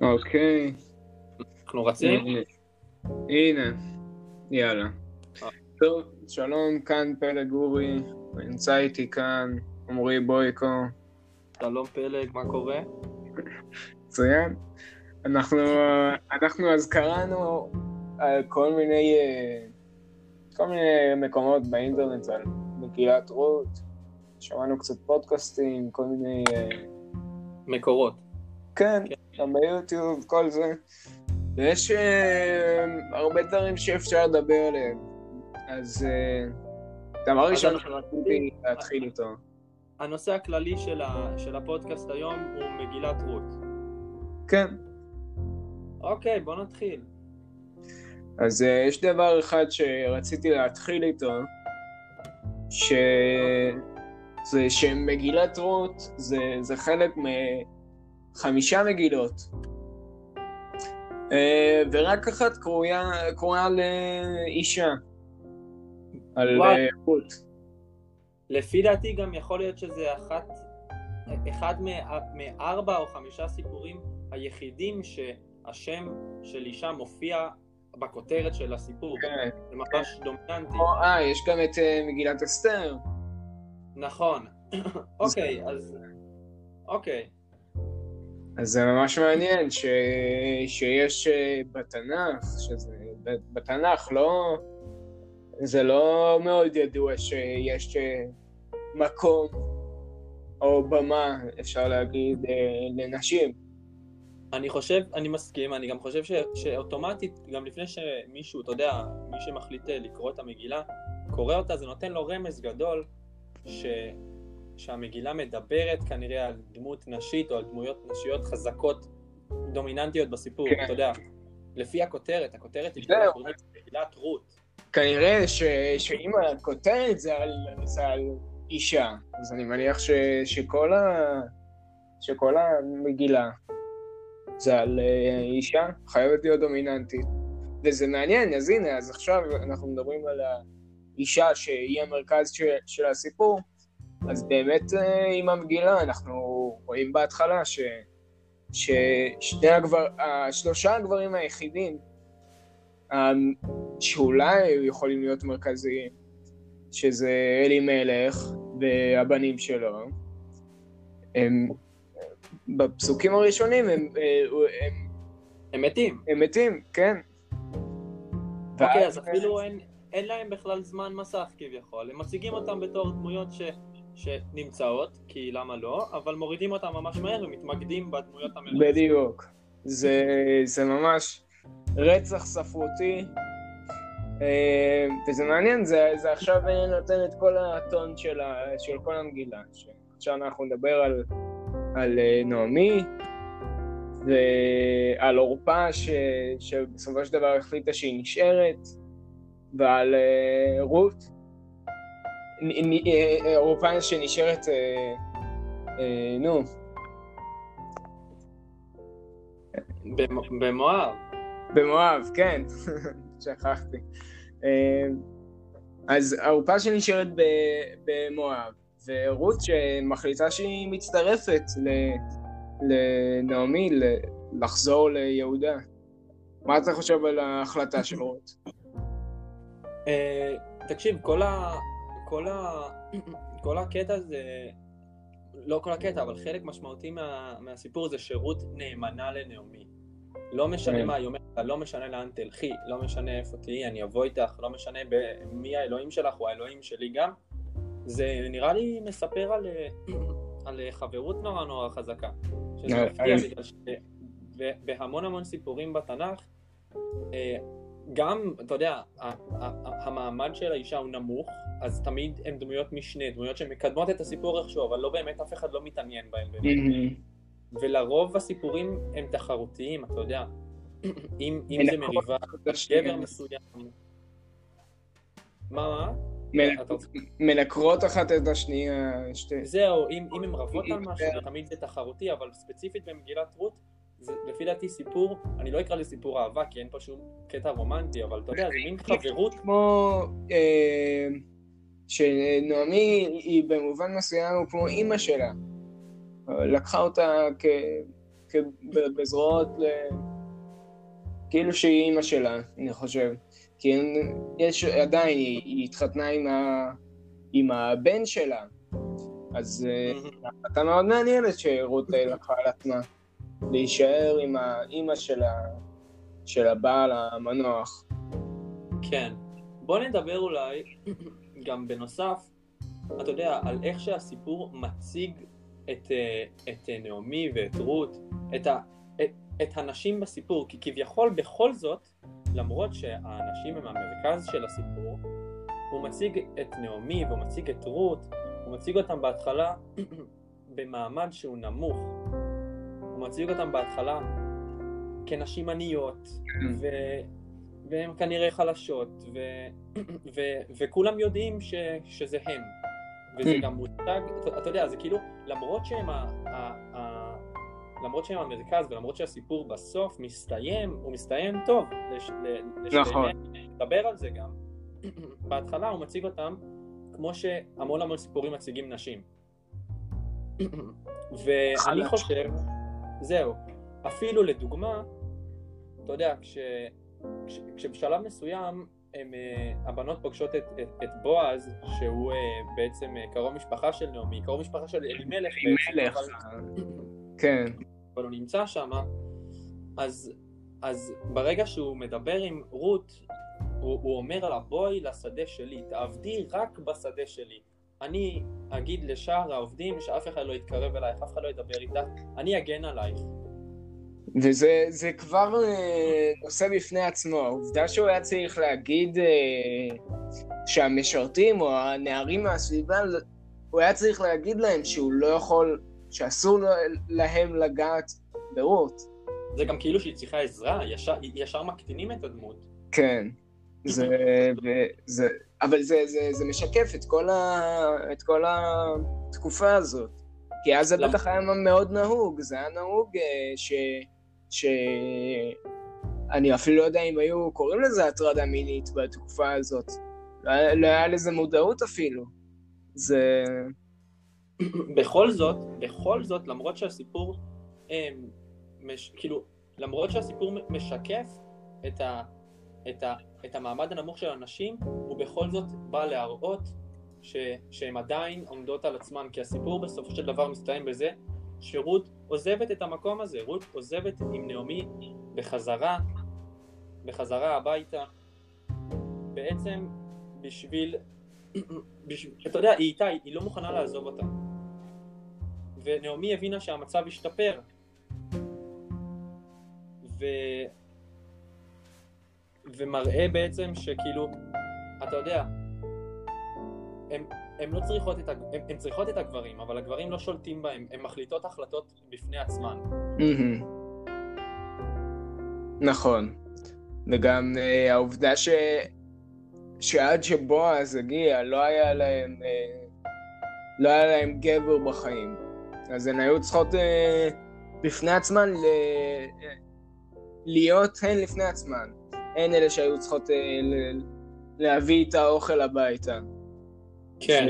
אוקיי. אנחנו רצים? אה, הנה, יאללה. אה. טוב, שלום, כאן פלג אורי, נמצא איתי כאן עמרי בויקו, שלום פלג, מה קורה? מצוין. אנחנו, אנחנו אז קראנו על כל מיני, אה, כל מיני מקומות באינטרנט, על מגילת רות, שמענו קצת פודקאסטים, כל מיני, אה, מקורות. כן, גם ביוטיוב, כל זה. ויש אה, הרבה דברים שאפשר לדבר עליהם. אז אה, דבר אז ראשון שרציתי להתחיל איתו. הנושא הכללי של, ה... של הפודקאסט היום הוא מגילת רות. כן. אוקיי, בוא נתחיל. אז אה, יש דבר אחד שרציתי להתחיל איתו, ש... זה שמגילת רות זה, זה חלק מחמישה מגילות. אה, ורק אחת קרויה, קרויה לאישה. על. אה, רות. לפי דעתי גם יכול להיות שזה אחת, אחד מא- מארבע או חמישה סיפורים היחידים שהשם של אישה מופיע בכותרת של הסיפור. כן. זה ממש דומיננטי. אה, יש גם את אה, מגילת אסתר. נכון. אוקיי, אז... אוקיי. אז זה ממש מעניין ש... שיש אה, בתנ"ך, שזה בתנ"ך לא... זה לא מאוד ידוע שיש אה, מקום או במה, אפשר להגיד, לנשים. אני חושב, אני מסכים, אני גם חושב ש, שאוטומטית, גם לפני שמישהו, אתה יודע, מי שמחליט אה, לקרוא את המגילה, קורא אותה, זה נותן לו רמז גדול ש, שהמגילה מדברת כנראה על דמות נשית או על דמויות נשיות חזקות, דומיננטיות בסיפור, כן. אתה יודע. לפי הכותרת, הכותרת היא מגילת רות. כנראה ש... שאם הכותרת זה על... זה על אישה, אז אני מניח ש... שכל, ה... שכל המגילה זה על אה, אישה, חייבת להיות דומיננטית. וזה מעניין, אז הנה, אז עכשיו אנחנו מדברים על האישה שהיא המרכז של, של הסיפור, אז באמת אה, עם המגילה אנחנו רואים בהתחלה ש... ששני הגבר... השלושה הגברים היחידים אמ, שאולי יכולים להיות מרכזיים, שזה אלימלך והבנים שלו. הם, בפסוקים הראשונים הם, הם, הם מתים. הם מתים, כן. אוקיי, אז אפילו אין, אין להם בכלל זמן מסך כביכול. הם מציגים אותם בתור דמויות ש, שנמצאות, כי למה לא, אבל מורידים אותם ממש מהר ומתמקדים בדמויות המרכזיות. בדיוק. זה, זה ממש רצח ספרותי, אה, וזה מעניין, זה, זה עכשיו נותן את כל הטון של, ה, של כל המגילה. עכשיו אנחנו נדבר על, על אה, נעמי, ועל עורפה ש, שבסופו של דבר החליטה שהיא נשארת, ועל אה, רות, אה, עורפה שנשארת, נו, במ- במואב. במואב, כן, שכחתי. אז העורפה שנשארת במואב, ורות שמחליטה שהיא מצטרפת לנעמי לחזור ליהודה. מה אתה חושב על ההחלטה של רות? אה, תקשיב, כל, ה, כל, ה, כל הקטע זה, לא כל הקטע, אבל חלק משמעותי מה, מהסיפור זה שרות נאמנה לנעמי. לא משנה כן. מה, היא אומרת לא משנה לאן תלכי, לא משנה איפה תהיי, אני אבוא איתך, לא משנה ב- מי האלוהים שלך או האלוהים שלי גם. זה נראה לי מספר על, אה, על אה, חברות נורא נורא חזקה. שזה אה, מפתיע. בגלל שבהמון המון סיפורים בתנ"ך, גם, אתה יודע, המעמד של האישה הוא נמוך, אז תמיד הן דמויות משנה, דמויות שמקדמות את הסיפור איכשהו, אבל לא באמת, אף אחד לא מתעניין בהן באמת. ולרוב הסיפורים הם תחרותיים, אתה יודע. אם, אם זה מריבה, גבר מסוים. מה, מה? מנקרות אחת את השנייה, שתי... זהו, אם, הם רבות על משהו, זה- תמיד זה תחרותי, אבל ספציפית במגילת רות, זה לפי דעתי סיפור, אני לא אקרא לזה סיפור אהבה, כי אין פה שום קטע רומנטי, אבל אתה יודע, זה מין חברות. כמו אה, שנעמי היא במובן מסוים כמו אימא שלה. לקחה אותה כ, כ, בזרועות, ל... כאילו שהיא אימא שלה, אני חושב. כי יש עדיין, היא, היא התחתנה עם, ה, עם הבן שלה. אז החלטה מאוד מעניינת שרות לקחה על עצמה להישאר עם האימא של, ה... של הבעל המנוח. כן. בוא נדבר אולי גם בנוסף, אתה יודע, על איך שהסיפור מציג את, אה, את אה, נעמי ואת רות, את, ה, את, את הנשים בסיפור, כי כביכול בכל זאת, למרות שהנשים הם המרכז של הסיפור, הוא מציג את נעמי והוא מציג את רות, הוא מציג אותם בהתחלה במעמד שהוא נמוך. הוא מציג אותם בהתחלה כנשים עניות. ו... והן כנראה חלשות, ו... ו... וכולם יודעים ש... שזה הם. וזה כן. גם מוצג, אתה יודע, זה כאילו, למרות שהם ה... ה... ה... למרות שהם המרכז ולמרות שהסיפור בסוף מסתיים, הוא מסתיים טוב, לש... נכון. נדבר על זה גם. בהתחלה הוא מציג אותם כמו שהמון המון סיפורים מציגים נשים. ואני חושב, זהו, אפילו לדוגמה, אתה יודע, כש, כש, כשבשלב מסוים הם, אה, הבנות פוגשות את, את, את בועז, שהוא uh, בעצם uh, קרוב משפחה של נעמי, קרוב משפחה של אלימלך אלימלך, כן. אבל הוא נמצא שם, אז, אז ברגע שהוא מדבר עם רות, הוא, הוא אומר לה בואי לשדה שלי, תעבדי רק בשדה שלי. אני אגיד לשאר העובדים שאף אחד לא יתקרב אלייך, אף אחד לא ידבר איתך, אני אגן עלייך. וזה כבר אה, נושא בפני עצמו, העובדה שהוא היה צריך להגיד אה, שהמשרתים או הנערים מהסביבה, הוא היה צריך להגיד להם שהוא לא יכול, שאסור להם לגעת ברות. זה גם כאילו שהיא צריכה עזרה, ישר, ישר מקטינים את הדמות. כן. זה, וזה, אבל זה, זה, זה משקף את כל, ה, את כל התקופה הזאת. כי אז זה בטח היה מאוד נהוג, זה היה נהוג אה, ש... ש... אני אפילו לא יודע אם היו קוראים לזה הטרדה מינית בתקופה הזאת. לא, לא היה לזה מודעות אפילו. זה... בכל זאת, בכל זאת, למרות שהסיפור, הם, אה, מש, כאילו, למרות שהסיפור משקף את, ה, את, ה, את המעמד הנמוך של הנשים, הוא בכל זאת בא להראות ש, שהן עדיין עומדות על עצמן, כי הסיפור בסופו של דבר מסתיים בזה שרות עוזבת את המקום הזה, רות עוזבת עם נעמי בחזרה, בחזרה הביתה, בעצם בשביל, בשביל אתה יודע, היא איתה, היא לא מוכנה לעזוב אותה. ונעמי הבינה שהמצב השתפר. ו... ומראה בעצם שכאילו, אתה יודע, הן לא צריכות את, הג... הם, הם צריכות את הגברים, אבל הגברים לא שולטים בהם, הן מחליטות החלטות בפני עצמן. נכון. וגם uh, העובדה ש... שעד שבועז הגיע לא היה להם, uh, לא היה להם גבר בחיים. אז הן היו צריכות uh, בפני עצמן ל... להיות הן לפני עצמן. הן אלה שהיו צריכות uh, ל... להביא את האוכל הביתה. כן.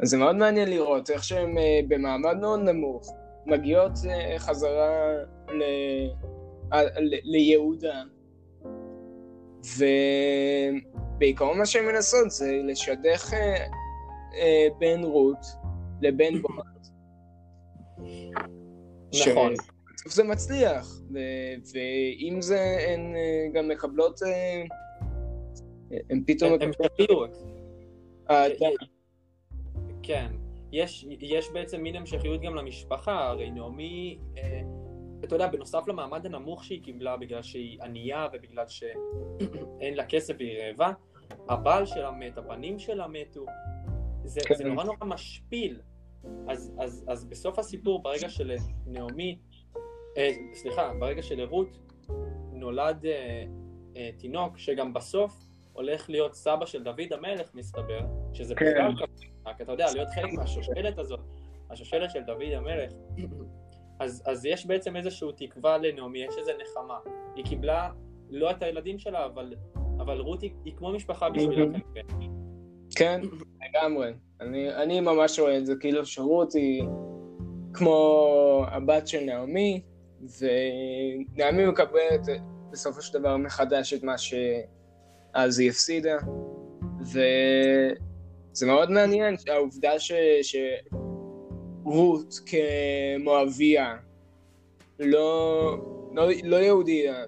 אז זה מאוד מעניין לראות איך שהן אה, במעמד מאוד נמוך מגיעות אה, חזרה ל... ליהודה. ובעיקרון מה שהן מנסות זה לשדך אה, בין רות לבין בועז. נכון. בסוף זה מצליח, ועם זה הן גם מקבלות, הן פתאום... המשכיות. אה, כן, יש, יש בעצם מין המשכיות גם למשפחה, הרי נעמי, אה, אתה יודע, בנוסף למעמד הנמוך שהיא קיבלה בגלל שהיא ענייה ובגלל שאין לה כסף והיא רעבה, הבעל שלה מת, הבנים שלה מתו, זה, כן. זה נורא נורא משפיל. אז, אז, אז בסוף הסיפור, ברגע שלנעמי, אה, סליחה, ברגע שלרות נולד אה, אה, תינוק, שגם בסוף הולך להיות סבא של דוד המלך מסתבר, שזה כן. בכלל רק אתה יודע, להיות חלק מהשושלת הזאת, השושלת של דוד המלך, אז, אז יש בעצם איזושהי תקווה לנעמי, יש איזו נחמה. היא קיבלה לא את הילדים שלה, אבל, אבל רות היא, היא כמו משפחה בשבילה. כנראה. כן, לגמרי. אני, אני ממש רואה את זה, כאילו שרות היא כמו הבת של נעמי, ונעמי מקבלת בסופו של דבר מחדש את מה שאז היא הפסידה, וזה מאוד מעניין, העובדה ש... שרות כמואביה, לא, לא, לא יהודייה.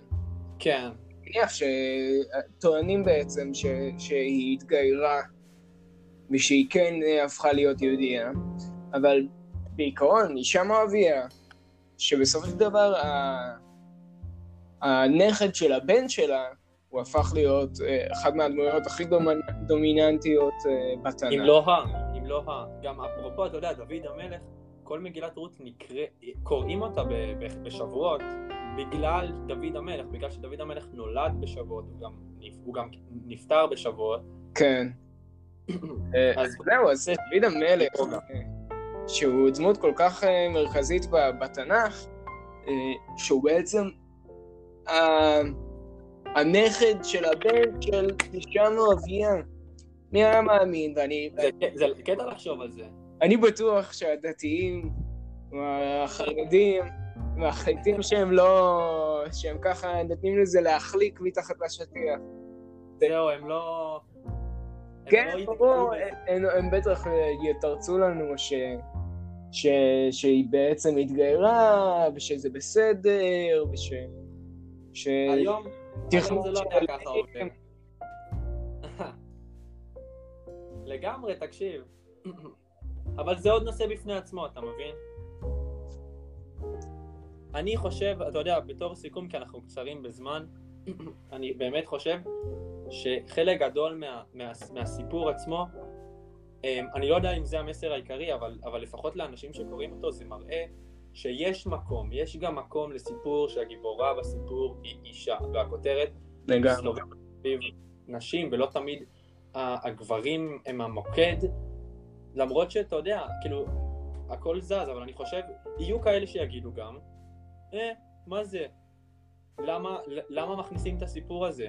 כן. מניח שטוענים בעצם ש... שהיא התגיירה ושהיא כן הפכה להיות יהודייה, אבל בעיקרון אישה מואביה, שבסופו של דבר הנכד של הבן שלה, הוא הפך להיות אה, אחת מהדמויות הכי דומיננטיות אה, בתנ"ך. אם לא ה, אם לא ה. גם אפרופו, אתה יודע, דוד המלך, כל מגילת רות נקרא, קוראים אותה בשבועות בגלל דוד המלך, בגלל שדוד המלך נולד בשבועות, הוא גם, הוא גם נפטר בשבועות. כן. אה, אז זהו, אז דוד המלך, שהוא דמות כל כך מרכזית בתנ"ך, שהוא בעצם הנכד של הבן של אישה מואביה. מי היה מאמין? ואני... זה קטע לחשוב על זה. אני בטוח שהדתיים, החרדים, והחייטים שהם לא... שהם ככה נותנים לזה להחליק מתחת לשטיח. זהו, הם לא... כן, לא ברור, הם בטח יתרצו לנו ש... ש... שהיא בעצם התגיירה, ושזה בסדר, וש... ש... היום, היום זה לא היה ככה עובד. לגמרי, תקשיב. אבל זה עוד נושא בפני עצמו, אתה מבין? אני חושב, אתה יודע, בתור סיכום, כי אנחנו קצרים בזמן, אני באמת חושב שחלק גדול מה, מה, מהסיפור עצמו, אמ, אני לא יודע אם זה המסר העיקרי, אבל, אבל לפחות לאנשים שקוראים אותו זה מראה שיש מקום, יש גם מקום לסיפור שהגיבורה בסיפור היא אישה, והכותרת לגמרי. נשים, ולא תמיד הגברים הם המוקד, למרות שאתה יודע, כאילו, הכל זז, אבל אני חושב, יהיו כאלה שיגידו גם, אה, מה זה? למה, למה מכניסים את הסיפור הזה?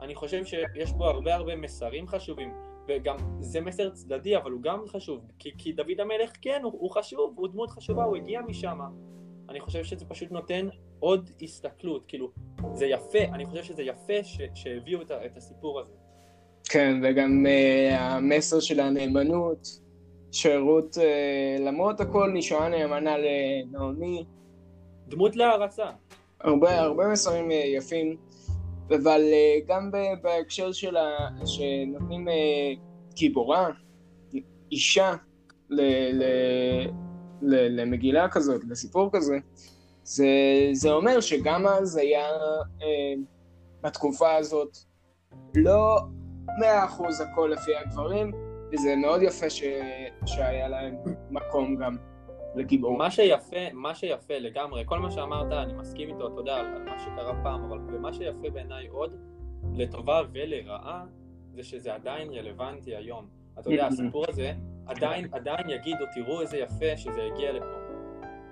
אני חושב שיש בו הרבה הרבה מסרים חשובים. וגם זה מסר צדדי, אבל הוא גם חשוב, כי, כי דוד המלך כן, הוא, הוא חשוב, הוא דמות חשובה, הוא הגיע משם. אני חושב שזה פשוט נותן עוד הסתכלות, כאילו, זה יפה, אני חושב שזה יפה ש, שהביאו את, את הסיפור הזה. כן, וגם uh, המסר של הנאמנות, שרות, uh, למרות הכל נשארה נאמנה לנעמי. דמות להערצה. הרבה, הרבה מסרים uh, יפים. אבל אה, גם בהקשר של ה... שנותנים אה, גיבורה, אישה, ל... ל... ל... למגילה כזאת, לסיפור כזה, זה, זה אומר שגם אז היה אה, בתקופה הזאת לא מאה אחוז הכל לפי הגברים, וזה מאוד יפה ש... שהיה להם מקום גם. לגיבור. מה שיפה, מה שיפה לגמרי, כל מה שאמרת, אני מסכים איתו, אתה יודע, על, מה שקרה פעם, אבל מה שיפה בעיניי עוד, לטובה ולרעה, זה שזה עדיין רלוונטי היום. אתה יודע, הסיפור הזה, עדיין, עדיין יגידו, תראו איזה יפה שזה הגיע לפה.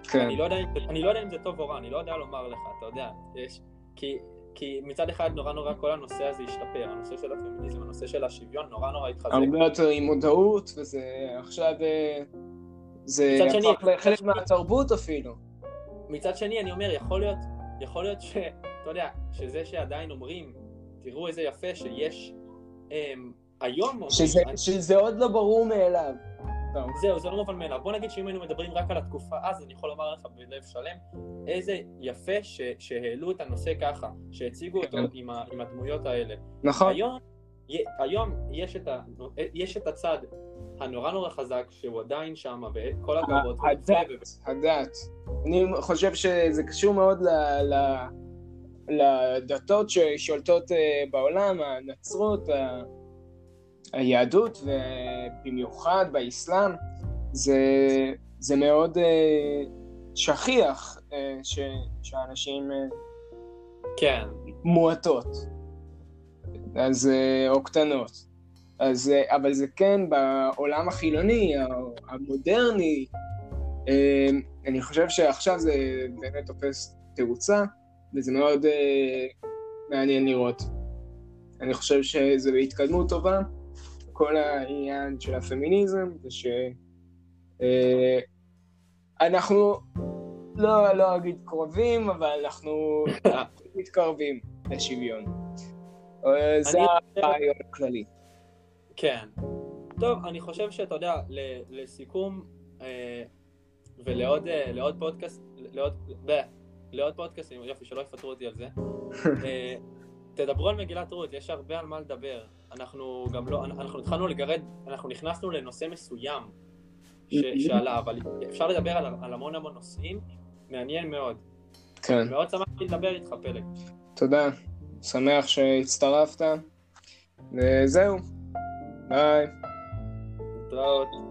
כן. אני לא, יודע, אני לא יודע אם זה טוב או רע, אני לא יודע לומר לך, אתה יודע, יש... כי, כי מצד אחד נורא נורא כל הנושא הזה השתפר, הנושא של הפמיניזם, הנושא של השוויון, נורא נורא התחזק. הרבה יותר עם מודעות, וזה עכשיו... זה הפך לחלק מהתרבות אפילו. מצד שני, אני אומר, יכול להיות, יכול להיות ש... אתה יודע, שזה שעדיין אומרים, תראו איזה יפה שיש אמ, היום... שזה, אני... שזה עוד לא ברור מאליו. זהו, זה לא מובן מאליו. בוא נגיד שאם היינו מדברים רק על התקופה אז, אני יכול לומר לך בלב שלם, איזה יפה ש, שהעלו את הנושא ככה, שהציגו אותו כן. עם, ה, עם הדמויות האלה. נכון. היום, היום יש, את ה, יש את הצד הנורא נורא חזק, שהוא עדיין שם, וכל הכבוד. הדת, הדת. אני חושב שזה קשור מאוד ל... ל... לדתות ששולטות אה, בעולם, הנצרות, היהדות, ובמיוחד באסלאם, זה, זה מאוד אה, שכיח אה, ש, שאנשים כן. מועטות, אז, או קטנות. אז, אה, אבל זה כן בעולם החילוני, המודרני, אה, אני חושב שעכשיו זה באמת תופס תאוצה, וזה מאוד אה, מעניין לראות. אני חושב שזה בהתקדמות טובה, כל העניין של הפמיניזם, זה שאנחנו, לא, לא אגיד קרובים, אבל אנחנו מתקרבים לשוויון. אה, זה הרעיון הכללי. כן. טוב, אני חושב שאתה יודע, לסיכום, אה, ולעוד אה, לעוד פודקאסט, לעוד, לעוד פודקאסטים, יופי, שלא יפטרו אותי על זה. תדברו על מגילת רות, יש הרבה על מה לדבר. אנחנו גם לא, אנחנו התחלנו לגרד, אנחנו נכנסנו לנושא מסוים ש, שעלה, אבל אפשר לדבר על, על המון המון נושאים, מעניין מאוד. כן. מאוד שמחתי לדבר איתך, פלג. תודה, שמח שהצטרפת, וזהו, ביי. להתראות.